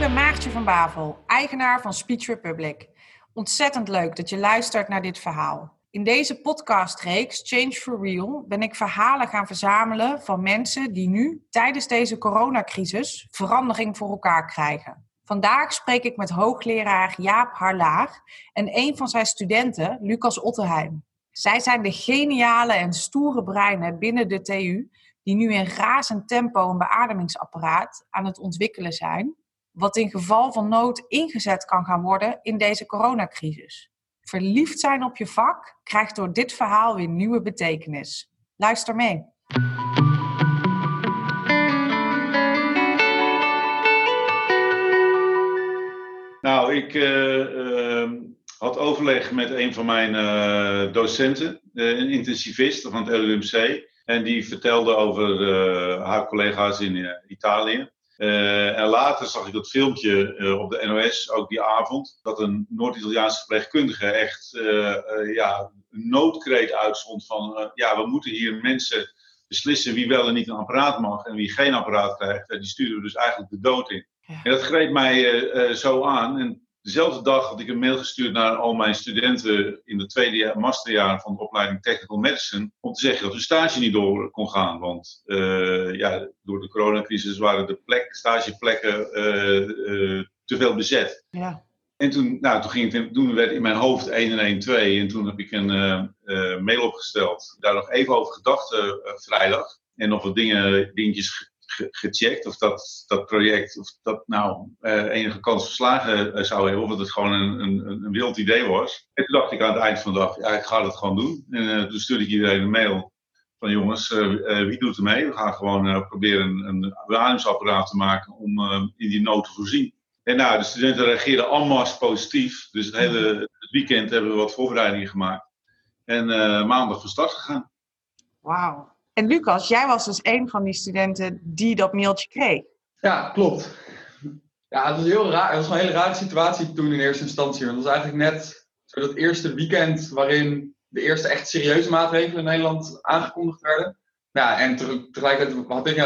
ben Maartje van Bavel, eigenaar van Speech Republic. Ontzettend leuk dat je luistert naar dit verhaal. In deze podcastreeks Change for Real ben ik verhalen gaan verzamelen van mensen die nu tijdens deze coronacrisis verandering voor elkaar krijgen. Vandaag spreek ik met hoogleraar Jaap Harlaag en een van zijn studenten, Lucas Otterheim. Zij zijn de geniale en stoere breinen binnen de TU die nu in razend tempo een beademingsapparaat aan het ontwikkelen zijn, wat in geval van nood ingezet kan gaan worden in deze coronacrisis. Verliefd zijn op je vak krijgt door dit verhaal weer nieuwe betekenis. Luister mee. Nou, ik uh, uh, had overleg met een van mijn uh, docenten, een intensivist van het LUMC. En die vertelde over haar collega's in Italië. Uh, en later zag ik dat filmpje op de NOS, ook die avond, dat een Noord-Italiaanse verpleegkundige echt ja, een noodkreet uitstond van ja, we moeten hier mensen beslissen wie wel en niet een apparaat mag en wie geen apparaat krijgt. die sturen we dus eigenlijk de dood in. Ja. En dat greep mij zo aan. En dezelfde dag had ik een mail gestuurd naar al mijn studenten in het tweede masterjaar van de opleiding Technical Medicine. Om te zeggen dat hun stage niet door kon gaan. Want uh, ja, door de coronacrisis waren de plek, stageplekken uh, uh, te veel bezet. Ja. En toen, nou, toen, ging het, toen werd in mijn hoofd 1 en 1 2. En toen heb ik een mail opgesteld. Daar nog even over gedacht vrijdag. En nog wat dingen, dingetjes gecheckt of dat, dat project of dat nou uh, enige kans verslagen uh, zou hebben, of dat het gewoon een, een, een wild idee was. En toen dacht ik aan het eind van de dag, ja, ik ga het gewoon doen. En uh, toen stuurde ik iedereen een mail van jongens, wie doet er mee? We gaan gewoon proberen een, een te maken om in die nood te voorzien. En nou, de studenten reageerden allemaal positief. Dus het hele weekend hebben we wat voorbereidingen gemaakt. En maandag van start gegaan. Wauw. En Lucas, jij was dus een van die studenten die dat mailtje kreeg. Ja, klopt. Ja, het was, heel raar. het was een hele rare situatie toen in eerste instantie. Want het was eigenlijk net zo dat eerste weekend waarin de eerste echt serieuze maatregelen in Nederland aangekondigd werden. Ja, en tegelijkertijd had ik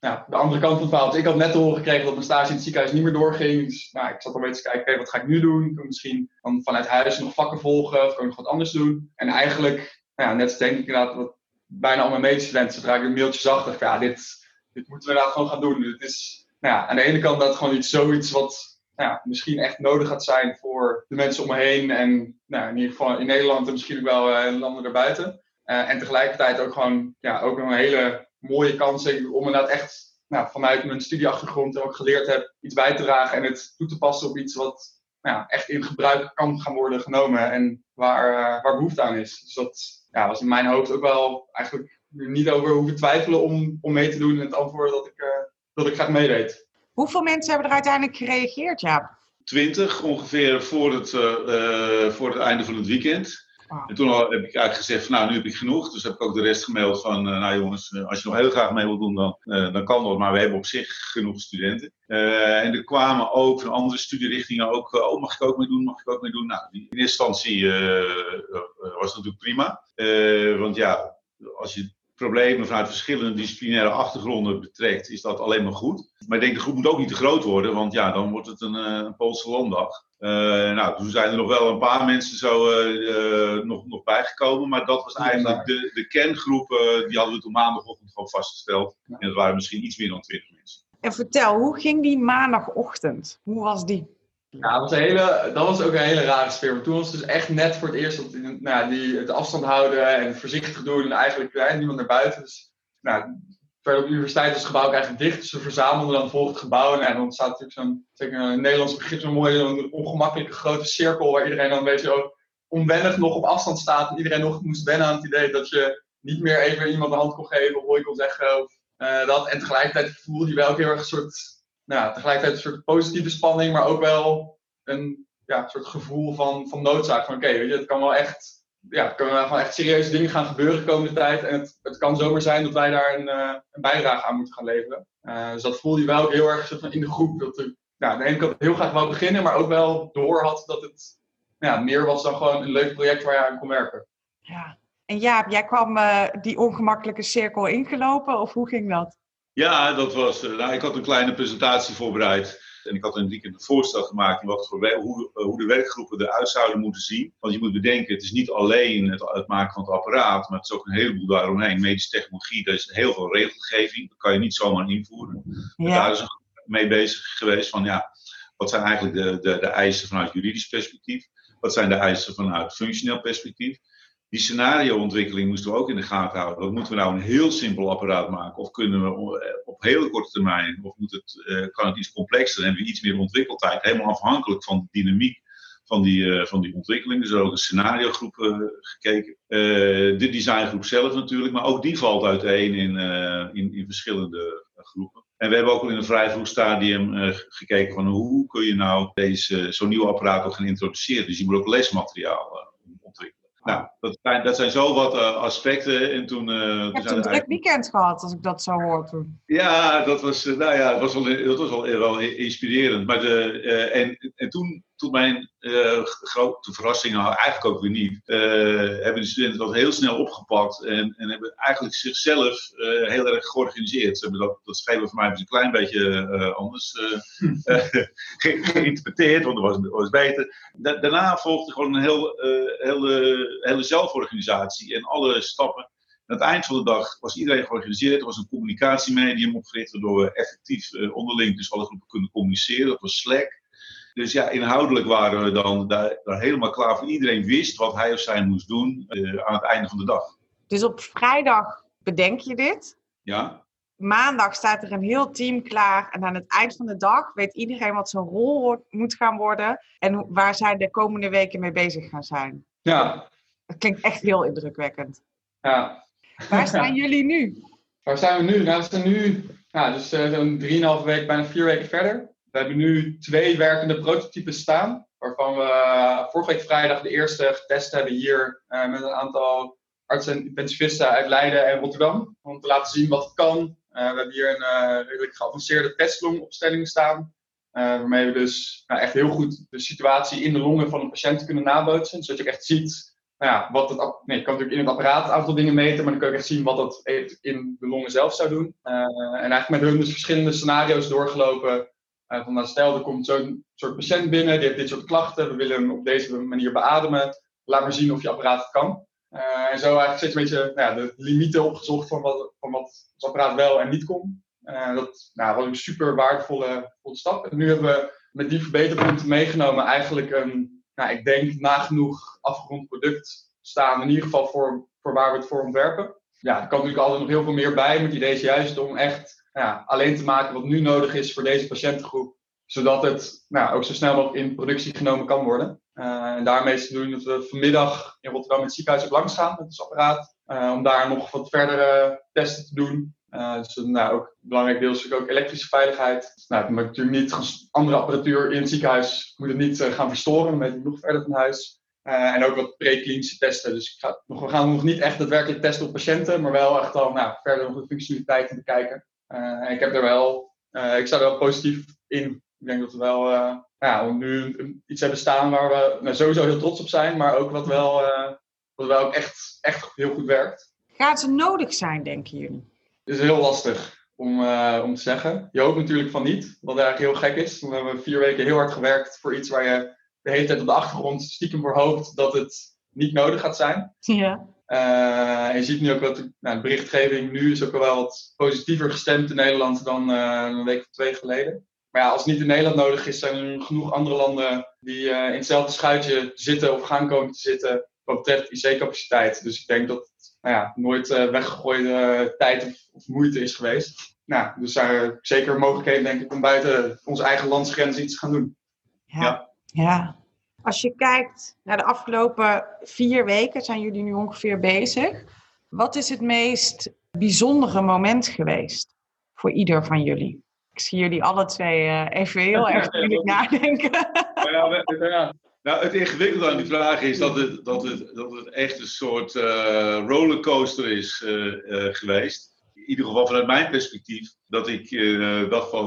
ja, de andere kant van het verhaal. Dus ik had net te horen gekregen dat mijn stage in het ziekenhuis niet meer doorging. Dus nou, ik zat al een beetje te kijken, wat ga ik nu doen? Kan misschien dan vanuit huis nog vakken volgen of kan ik nog wat anders doen? En eigenlijk, nou ja, net denk ik inderdaad bijna al mijn medestudenten, zodra ik een mailtje zag, ja, dit, dit moeten we inderdaad gewoon gaan doen. Het is nou ja, aan de ene kant dat gewoon iets, zoiets wat nou ja, misschien echt nodig gaat zijn voor de mensen om me heen. En nou, in ieder geval in Nederland en misschien ook wel uh, landen daarbuiten. Uh, en tegelijkertijd ook gewoon ja, ook een hele mooie kans om inderdaad echt nou, vanuit mijn studieachtergrond en ook geleerd heb, iets bij te dragen en het toe te passen op iets wat nou, echt in gebruik kan gaan worden genomen en waar, uh, waar behoefte aan is. Dus dat, ja, was in mijn hoofd ook wel eigenlijk niet over hoeven twijfelen om, om mee te doen. En het antwoord dat ik, uh, dat ik graag meedeed. Hoeveel mensen hebben er uiteindelijk gereageerd, Jaap? Twintig ongeveer voor het, uh, voor het einde van het weekend. En toen heb ik eigenlijk gezegd van nou, nu heb ik genoeg. Dus heb ik ook de rest gemaild van uh, nou jongens, als je nog heel graag mee wilt doen, dan, uh, dan kan dat. Maar we hebben op zich genoeg studenten. en er kwamen ook van andere studierichtingen ook, oh mag ik ook mee doen, mag ik ook mee doen. Nou, in eerste instantie was het natuurlijk prima. want ja, als je problemen vanuit verschillende disciplinaire achtergronden betrekt, is dat alleen maar goed. Maar ik denk de groep moet ook niet te groot worden, want ja, dan wordt het een, een Poolse landdag. Uh, nou, toen zijn er nog wel een paar mensen zo uh, nog, nog bijgekomen, maar dat was eigenlijk de, de kerngroep, die hadden we toen maandagochtend gewoon vastgesteld. En dat waren misschien iets meer dan 20 mensen. En vertel, hoe ging die maandagochtend? Hoe was die? Ja, dat was, een hele, dat was ook een hele rare sfeer. Want toen was het dus echt net voor het eerst dat nou ja, die, het afstand houden en voorzichtig doen en eigenlijk ja, niemand naar buiten. Dus nou, verder op de universiteit is het gebouw ook eigenlijk dicht. Dus we verzamelden dan voor het gebouw. En dan staat natuurlijk zo'n, een Nederlands begrip, zo'n mooie, ongemakkelijke grote cirkel. Waar iedereen dan een beetje onwennig nog op afstand staat. En iedereen nog moest wennen aan het idee dat je niet meer even iemand de hand kon geven of hoi kon zeggen. Uh, dat. En tegelijkertijd voelde je wel ook heel erg een soort, nou, tegelijkertijd een soort positieve spanning. Maar ook wel een ja, soort gevoel van, van noodzaak. Van oké, weet je, het kan wel echt ja, kunnen gewoon echt serieuze dingen gaan gebeuren de komende tijd. En het, het kan zomaar zijn dat wij daar een, uh, een bijdrage aan moeten gaan leveren. Uh, dus dat voelde je wel heel erg in de groep. Dat ik ja, aan de ene kant heel graag wou beginnen, maar ook wel door had dat het ja, meer was dan gewoon een leuk project waar je aan kon werken. Ja, en Jaap, jij kwam uh, die ongemakkelijke cirkel ingelopen of hoe ging dat? Ja, dat was. nou, ik had een kleine presentatie voorbereid. En ik had een weekend een voorstel gemaakt wat voor, hoe, hoe de werkgroepen eruit zouden moeten zien. Want je moet bedenken, het is niet alleen het, het maken van het apparaat, maar het is ook een heleboel daaromheen. Medische technologie, daar is heel veel regelgeving. Dat kan je niet zomaar invoeren. Ja. Daar is mee bezig geweest van ja, wat zijn eigenlijk de, de, de eisen vanuit juridisch perspectief? Wat zijn de eisen vanuit functioneel perspectief? Die scenarioontwikkeling moesten we ook in de gaten houden. Wat moeten we nou een heel simpel apparaat maken? Of kunnen we eh, op hele korte termijn, of moet het, uh, kan het iets complexer? Hebben we iets meer ontwikkeltijd. Helemaal afhankelijk van de dynamiek van die, uh, van die ontwikkeling. Dus ook een scenariogroep gekeken. de designgroep zelf natuurlijk, maar ook die valt uiteen in, in, verschillende groepen. En we hebben ook al in een vrij vroeg stadium uh, gekeken van hoe kun je nou deze, zo'n nieuw apparaat ook gaan introduceren. Dus je moet ook lesmateriaal uh. Nou, dat zijn, dat zijn zo wat uh, aspecten. En toen, uh, heb een druk weekend gehad, als ik dat zo hoor toen. Ja, dat was, nou ja, dat was wel, dat was wel, wel inspirerend. Maar de, en, en toen tot mijn uh, grote verrassing, nou eigenlijk ook weer niet, uh, hebben de studenten dat heel snel opgepakt en, en hebben eigenlijk zichzelf uh, heel erg georganiseerd. Ze hebben dat, dat schrijven voor mij een klein beetje anders ge geïnterpreteerd, want dat was, was beter. Da daarna volgde gewoon een heel, hele, hele zelforganisatie en alle stappen. Aan het eind van de dag was iedereen georganiseerd. Er was een communicatiemedium opgericht, waardoor we effectief onderling tussen alle groepen kunnen communiceren. Dat was Slack. Dus ja, inhoudelijk waren we dan daar, daar, helemaal klaar voor. Iedereen wist wat hij of zij moest doen uh, aan het einde van de dag. Dus op vrijdag bedenk je dit? Ja. Maandag staat er een heel team klaar. En aan het eind van de dag weet iedereen wat zijn rol moet gaan worden. En waar zij de komende weken mee bezig gaan zijn. Ja. Dat klinkt echt heel indrukwekkend. Ja. Waar staan jullie nu? Waar zijn we nu? Nou, we zijn nu dus, uh, zo'n drieënhalve week, bijna vier weken verder. We hebben nu twee werkende prototypes staan, waarvan we eh, vorige week vrijdag de eerste getest hebben hier uh, met een aantal artsen en intensivisten uit Leiden en Rotterdam. Om te laten zien wat het kan. Uh, we hebben hier een redelijk geavanceerde testlongopstelling staan. waarmee we dus nou, echt heel goed de situatie in de longen van een patiënt kunnen nabootsen. Zodat je echt ziet nou ja, wat het, nee, je kan natuurlijk in het apparaat een aantal dingen meten, maar dan kun je echt zien wat dat in de longen zelf zou doen. en eigenlijk met hun dus verschillende scenario's doorgelopen van nou, stel, er komt zo'n soort patiënt binnen, die heeft dit soort klachten, we willen hem op deze manier beademen. Laat maar zien of je apparaat het kan. Uh, en zo eigenlijk steeds een beetje nou ja, de limieten opgezocht van wat, van wat het apparaat wel en niet kon. Uh, dat nou, was een super waardevolle stap. En nu hebben we met die verbeterpunten meegenomen eigenlijk een, nou, ik denk, nagenoeg afgerond product staan. In ieder geval voor, voor waar we het voor ontwerpen. Ja, er kan natuurlijk altijd nog heel veel meer bij. Maar het idee is juist om echt alleen te maken wat nu nodig is voor deze patiëntengroep, zodat het nou, ook zo snel mogelijk in productie genomen kan worden. Uh, en daarmee is te doen dat we vanmiddag in Rotterdam het ziekenhuis op langs gaan met het apparaat, uh, om daar nog wat verdere testen te doen. Uh, dus nou, ook belangrijk deel is ook elektrische veiligheid. Nou, het moet natuurlijk niet andere apparatuur in het ziekenhuis moet het niet gaan verstoren, je nog verder van huis. en ook wat pre-klinische testen. Dus ik ga we gaan nog niet echt daadwerkelijk testen op patiënten, maar wel echt al nou, verder nog de functionaliteiten bekijken. Uh, ik heb er wel, uh, ik sta er wel positief in. Ik denk dat we wel, uh, ja, nu iets hebben staan waar we nou, sowieso heel trots op zijn, maar ook wat wel, wat wel ook echt, echt heel goed werkt. Gaat ze nodig zijn, denken jullie? Het is heel lastig om, om te zeggen. Je hoopt natuurlijk van niet, wat eigenlijk heel gek is. We hebben vier weken heel hard gewerkt voor iets waar je de hele tijd op de achtergrond stiekem voor hoopt dat het niet nodig gaat zijn. Ja. Uh, je ziet nu ook dat nou, de berichtgeving nu is ook wel wat positiever gestemd in Nederland dan uh, een week of twee geleden. Maar ja, als het niet in Nederland nodig is, zijn er genoeg andere landen die uh, in hetzelfde schuitje zitten of gaan komen te zitten wat betreft IC-capaciteit. Dus ik denk dat het nou ja, nooit weggegooide tijd of, moeite is geweest. Nou, dus er zeker mogelijkheden denk ik om buiten onze eigen landsgrenzen iets te gaan doen. ja. ja. Als je kijkt naar de afgelopen vier weken, zijn jullie nu ongeveer bezig. Wat is het meest bijzondere moment geweest voor ieder van jullie? Ik zie jullie alle twee uh, even heel erg moeilijk nadenken. Ja, ja. Nou, het ingewikkelde aan die vraag is dat het, dat het, dat het echt een soort uh, rollercoaster is uh, geweest. In ieder geval vanuit mijn perspectief. Dat ik dacht van,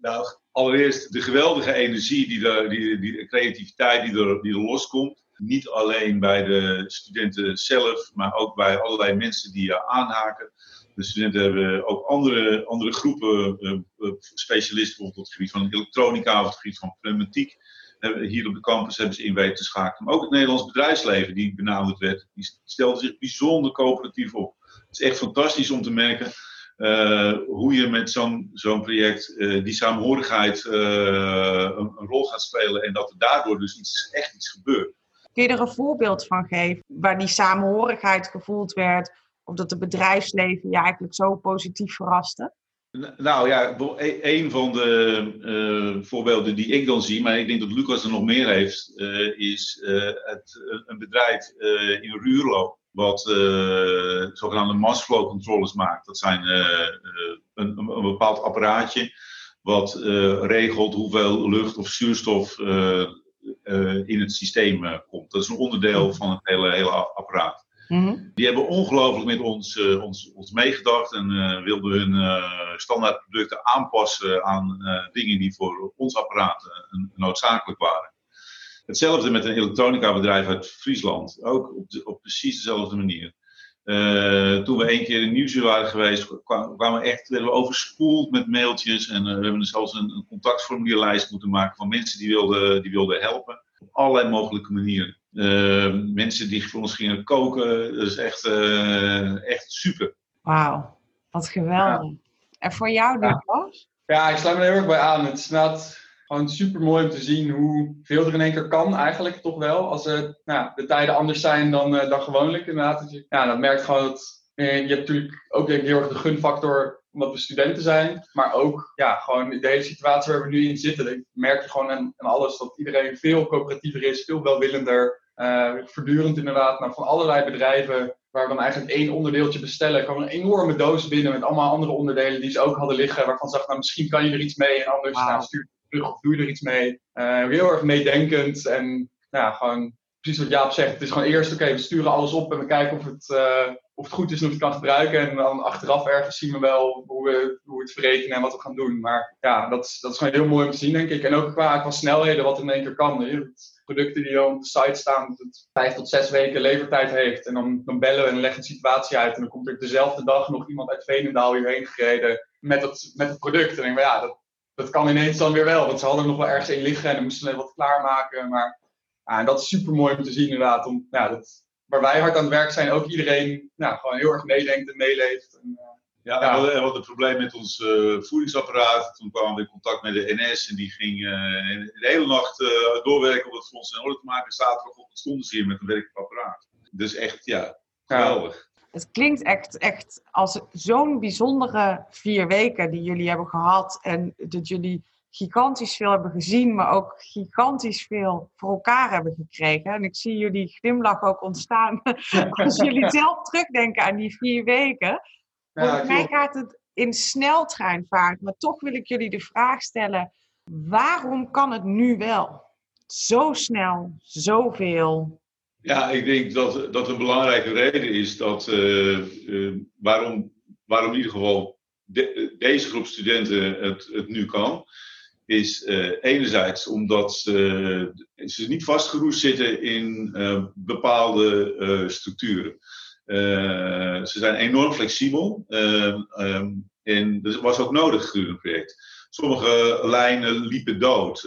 nou, allereerst de geweldige energie, die, de, die, die creativiteit die er, die er loskomt. Niet alleen bij de studenten zelf, maar ook bij allerlei mensen die aanhaken. De studenten hebben ook andere, andere groepen specialisten, bijvoorbeeld op het gebied van elektronica of het gebied van pneumatiek. Hier op de campus hebben ze in weten te schakelen. Maar ook het Nederlands bedrijfsleven, die benaderd werd, die stelde zich bijzonder coöperatief op. Het is echt fantastisch om te merken uh, hoe je met zo'n zo'n project uh, die saamhorigheid uh, een, een, rol gaat spelen en dat er daardoor dus iets, echt iets gebeurt. Kun je er een voorbeeld van geven waar die samenhorigheid gevoeld werd of dat het bedrijfsleven je eigenlijk zo positief verraste? Nou ja, e-, een van de voorbeelden die ik dan zie, maar ik denk dat Lucas er nog meer heeft, is het, een bedrijf in Ruurlo wat uh, zogenaamde mass flow controllers maakt. Dat zijn uh, een, een, bepaald apparaatje wat regelt hoeveel lucht of zuurstof in het systeem komt. Dat is een onderdeel mhm. van het hele, hele apparaat. Mm Die hebben ongelooflijk met ons, ons, ons meegedacht en wilden hun standaardproducten aanpassen aan dingen die voor ons apparaat noodzakelijk waren. Hetzelfde met een elektronica bedrijf uit Friesland. Ook op, op precies dezelfde manier. Uh, toen we één keer in Nieuwsuur waren geweest, kwamen we echt, werden we overspoeld met mailtjes. En uh, we hebben zelfs een, een, contactformulierlijst moeten maken van mensen die wilden, die wilden helpen. Op allerlei mogelijke manieren. Uh, mensen die voor ons gingen koken. Dat is echt, echt super. Wauw, wat geweldig. En voor jou, Lucas? Ja. ja, ik sluit me er heel erg bij aan. Het is net gewoon super mooi om te zien hoe veel er in één keer kan, eigenlijk toch wel. Als uh, nou, de tijden anders zijn dan, uh, dan gewoonlijk, inderdaad. Dus, ja, dat merkt gewoon dat. Uh, je hebt natuurlijk ook denk ik, heel erg de gunfactor omdat we studenten zijn. Maar ook ja, gewoon de hele situatie waar we nu in zitten. Ik merk je gewoon aan, alles dat iedereen veel coöperatiever is, veel welwillender. Voortdurend inderdaad naar van allerlei bedrijven waar we dan eigenlijk één onderdeeltje bestellen. kwam een enorme doos binnen met allemaal andere onderdelen die ze ook hadden liggen. Waarvan ze dachten, nou, misschien kan je er iets mee. En anders wow. nou, stuur je er iets mee. Uh, heel erg meedenkend en ja, gewoon precies wat Jaap zegt. Het is gewoon eerst, oké, we sturen alles op en we kijken of het, uh, of het goed is en of het kan gebruiken. En dan achteraf ergens zien we wel hoe we, hoe we het verrekenen en wat we gaan doen. Maar ja, dat is, dat is gewoon heel mooi om te zien, denk ik. En ook qua, snelheden, wat in één keer kan. producten die op de site staan, dat het vijf tot zes weken levertijd heeft. En dan, dan bellen we en leggen een situatie uit. En dan komt er dezelfde dag nog iemand uit Veenendaal hierheen gereden met het, met het product. En dan denk ja, dat, dat kan ineens dan weer wel. Want ze hadden er nog wel ergens in liggen en dan moesten ze wat klaarmaken. Maar ja, dat is super mooi om te zien inderdaad. Om, ja, dat, waar wij hard aan het werk zijn, ook iedereen nou, gewoon heel erg meedenkt en meeleeft. En, uh, ja, ja. we hadden een probleem met ons uh, voedingsapparaat. Toen kwamen we in contact met de NS en die ging uh, de hele nacht doorwerken om het voor ons in orde te maken. Zaterdagochtend stonden ze hier met een werkend apparaat. Dus echt, ja, geweldig. Het klinkt echt, echt als zo'n bijzondere vier weken die jullie hebben gehad. En dat jullie gigantisch veel hebben gezien, maar ook gigantisch veel voor elkaar hebben gekregen. En ik zie jullie glimlach ook ontstaan als jullie zelf terugdenken aan die vier weken. Volgens mij gaat het in sneltreinvaart, maar toch wil ik jullie de vraag stellen: waarom kan het nu wel? Zo snel, zoveel. Ja, ik denk dat, dat een belangrijke reden is dat uh, uh, waarom, waarom in ieder geval deze groep studenten het, het nu kan, is uh, enerzijds omdat ze, ze niet vastgeroest zitten in bepaalde structuren. ze zijn enorm flexibel um, en dat was ook nodig gedurende het project. Sommige lijnen liepen dood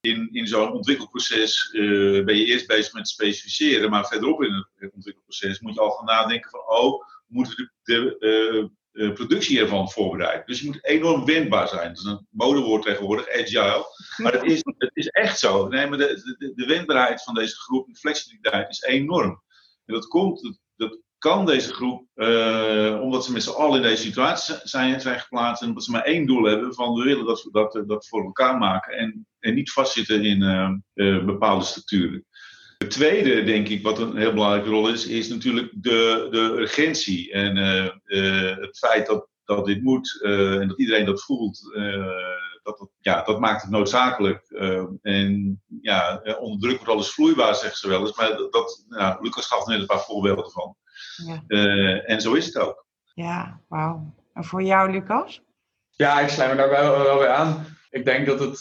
in, in zo'n ontwikkelproces uh, ben je eerst bezig met specificeren, maar verderop in het ontwikkelproces moet je al gaan nadenken van, oh, moeten we de, de uh, productie ervan voorbereiden. Dus je moet enorm wendbaar zijn. Dat is een modewoord tegenwoordig, agile. Maar het is, het is echt zo. Nee, maar de, de, de wendbaarheid van deze groep, de flexibiliteit, is enorm. En dat komt, dat, dat kan deze groep, uh, omdat ze met z'n allen in deze situatie zijn, zijn geplaatst en omdat ze maar één doel hebben van we willen dat we dat, dat voor elkaar maken en, en niet vastzitten in uh, bepaalde structuren. Het tweede, denk ik, wat een heel belangrijke rol is, is natuurlijk de, de urgentie en het feit dat, dat dit moet en dat iedereen dat voelt. dat, dat, ja, dat maakt het noodzakelijk. en ja, onder druk wordt alles vloeibaar, zeggen ze wel eens. Maar dat, ja, Lucas gaf net een paar voorbeelden van. Ja. Uh, en zo is het ook. Ja, wauw. En voor jou, Lucas? Ja, ik sluit me daar wel, wel weer aan. Ik denk dat het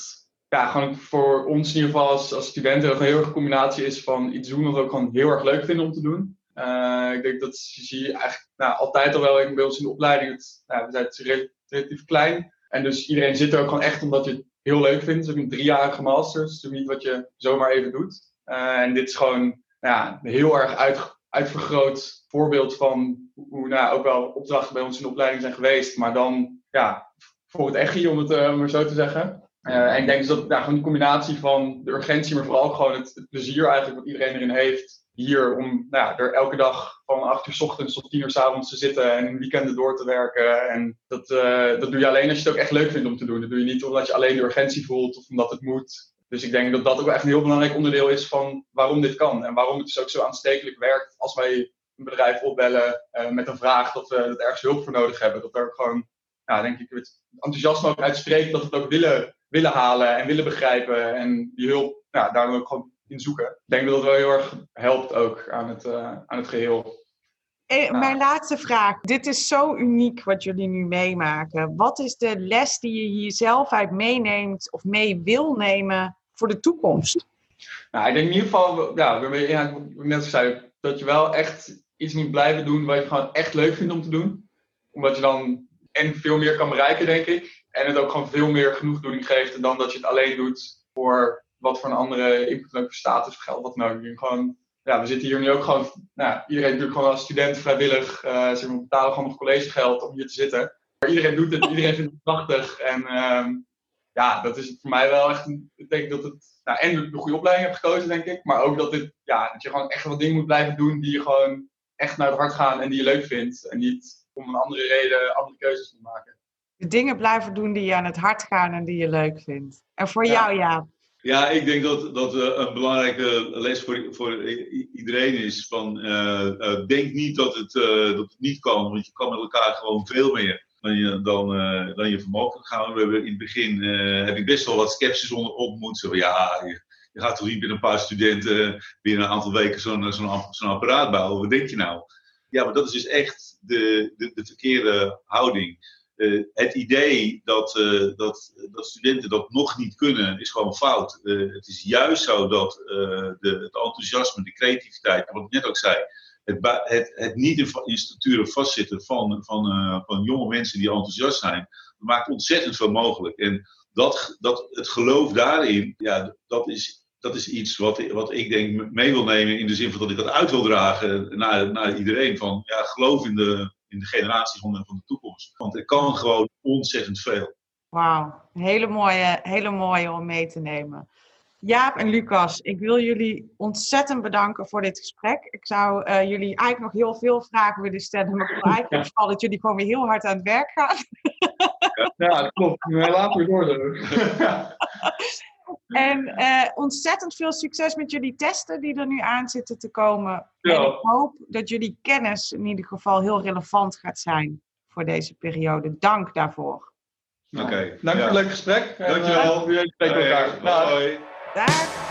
ja, gewoon voor ons in ieder geval als, als studenten een heel erg combinatie is van iets doen wat we ook gewoon heel erg leuk vinden om te doen. Uh, ik denk dat zie je eigenlijk nou, altijd al wel bij ons in de opleiding. Het, nou, we zijn relatief klein. En dus iedereen zit er ook gewoon echt omdat je het heel leuk vindt. Het is ook een driejarige master. Dus het is niet wat je zomaar even doet. Uh, en dit is gewoon nou ja, heel erg uit, uitvergroot voorbeeld van hoe nou, ook wel opdrachten bij ons in de opleiding zijn geweest. Maar dan ja, voor het echi, om het uh, maar zo te zeggen. Uh, en ik denk dus dat ja, gewoon die combinatie van de urgentie, maar vooral gewoon het, plezier eigenlijk wat iedereen erin heeft. Hier om nou ja, er elke dag van 8 uur s ochtends tot 10 uur s avonds te zitten en weekenden door te werken. En dat, uh, dat doe je alleen als je het ook echt leuk vindt om te doen. Dat doe je niet omdat je alleen de urgentie voelt of omdat het moet. Dus ik denk dat dat ook echt een heel belangrijk onderdeel is van waarom dit kan. En waarom het dus ook zo aanstekelijk werkt als wij een bedrijf opbellen uh, met een vraag dat we dat ergens hulp voor nodig hebben. Dat er ook gewoon, ja, denk ik, het enthousiasme ook uitspreekt dat we het ook willen willen halen en willen begrijpen en die hulp ja, daar ook gewoon in zoeken. Ik denk dat dat wel heel erg helpt ook aan het, uh, aan het geheel. Eh, mijn laatste vraag. Dit is zo uniek wat jullie nu meemaken. Wat is de les die je hier zelf uit meeneemt of mee wil nemen voor de toekomst? Nou, ik denk in ieder geval, ja, ja, net zei, dat je wel echt iets moet blijven doen wat je gewoon echt leuk vindt om te doen. Omdat je dan en veel meer kan bereiken, denk ik. En het ook gewoon veel meer genoegdoening geeft dan dat je het alleen doet voor wat voor een andere input, status of geld, wat ook. Gewoon, ja, we zitten hier nu ook gewoon, nou, iedereen natuurlijk gewoon als student vrijwillig, uh, maar, betalen gewoon nog collegegeld om hier te zitten. Maar iedereen doet het, iedereen vindt het prachtig. En uh, ja, dat is voor mij wel echt, een, ik denk dat het, nou, en de goede opleiding heb gekozen, denk ik. Maar ook dat, het, ja, dat je gewoon echt wat dingen moet blijven doen die je gewoon echt naar het hart gaan en die je leuk vindt. En niet om een andere reden andere keuzes moet maken de dingen blijven doen die je aan het hart gaan en die je leuk vindt. En voor jou, ja. Ja, ik denk dat, dat een belangrijke les voor, voor iedereen is van uh, uh, denk niet dat het, dat het niet kan, want je kan met elkaar gewoon veel meer dan je, dan, dan je vermogen gaan. We hebben in het begin heb ik best wel wat sceptisch onder ontmoet. Zo, ja, je, gaat toch niet met een paar studenten binnen een aantal weken zo'n zo'n zo'n apparaat bouwen. Wat denk je nou? Ja, maar dat is dus echt de, de, de verkeerde houding. Uh, het idee dat, uh, dat, dat studenten dat nog niet kunnen, is gewoon fout. Uh, het is juist zo dat de, het enthousiasme, de creativiteit, wat ik net ook zei, het, het, niet in, structuren vastzitten van, van, van jonge mensen die enthousiast zijn, maakt ontzettend veel mogelijk. En dat, dat, het geloof daarin, ja, dat is, dat is iets wat, wat ik denk mee wil nemen in de zin van dat ik dat uit wil dragen naar, naar iedereen. Van ja, geloof in de, in de generatie van de, van de toekomst. Want er kan gewoon ontzettend veel. Wauw, hele mooie, hele mooie om mee te nemen. Jaap en Lucas, ik wil jullie ontzettend bedanken voor dit gesprek. Ik zou uh, jullie eigenlijk nog heel veel vragen willen stellen, maar ik wil eigenlijk vooral dat jullie gewoon weer heel hard aan het werk gaan. Ja, dat klopt. Laten we door. En uh, ontzettend veel succes met jullie testen die er nu aan zitten te komen. Ja. En ik hoop dat jullie kennis in ieder geval heel relevant gaat zijn voor deze periode. Dank daarvoor. Oké. Okay. Dank ja. voor het leuke gesprek. Dankjewel. Uh, we spreken elkaar. Hoi. Dag.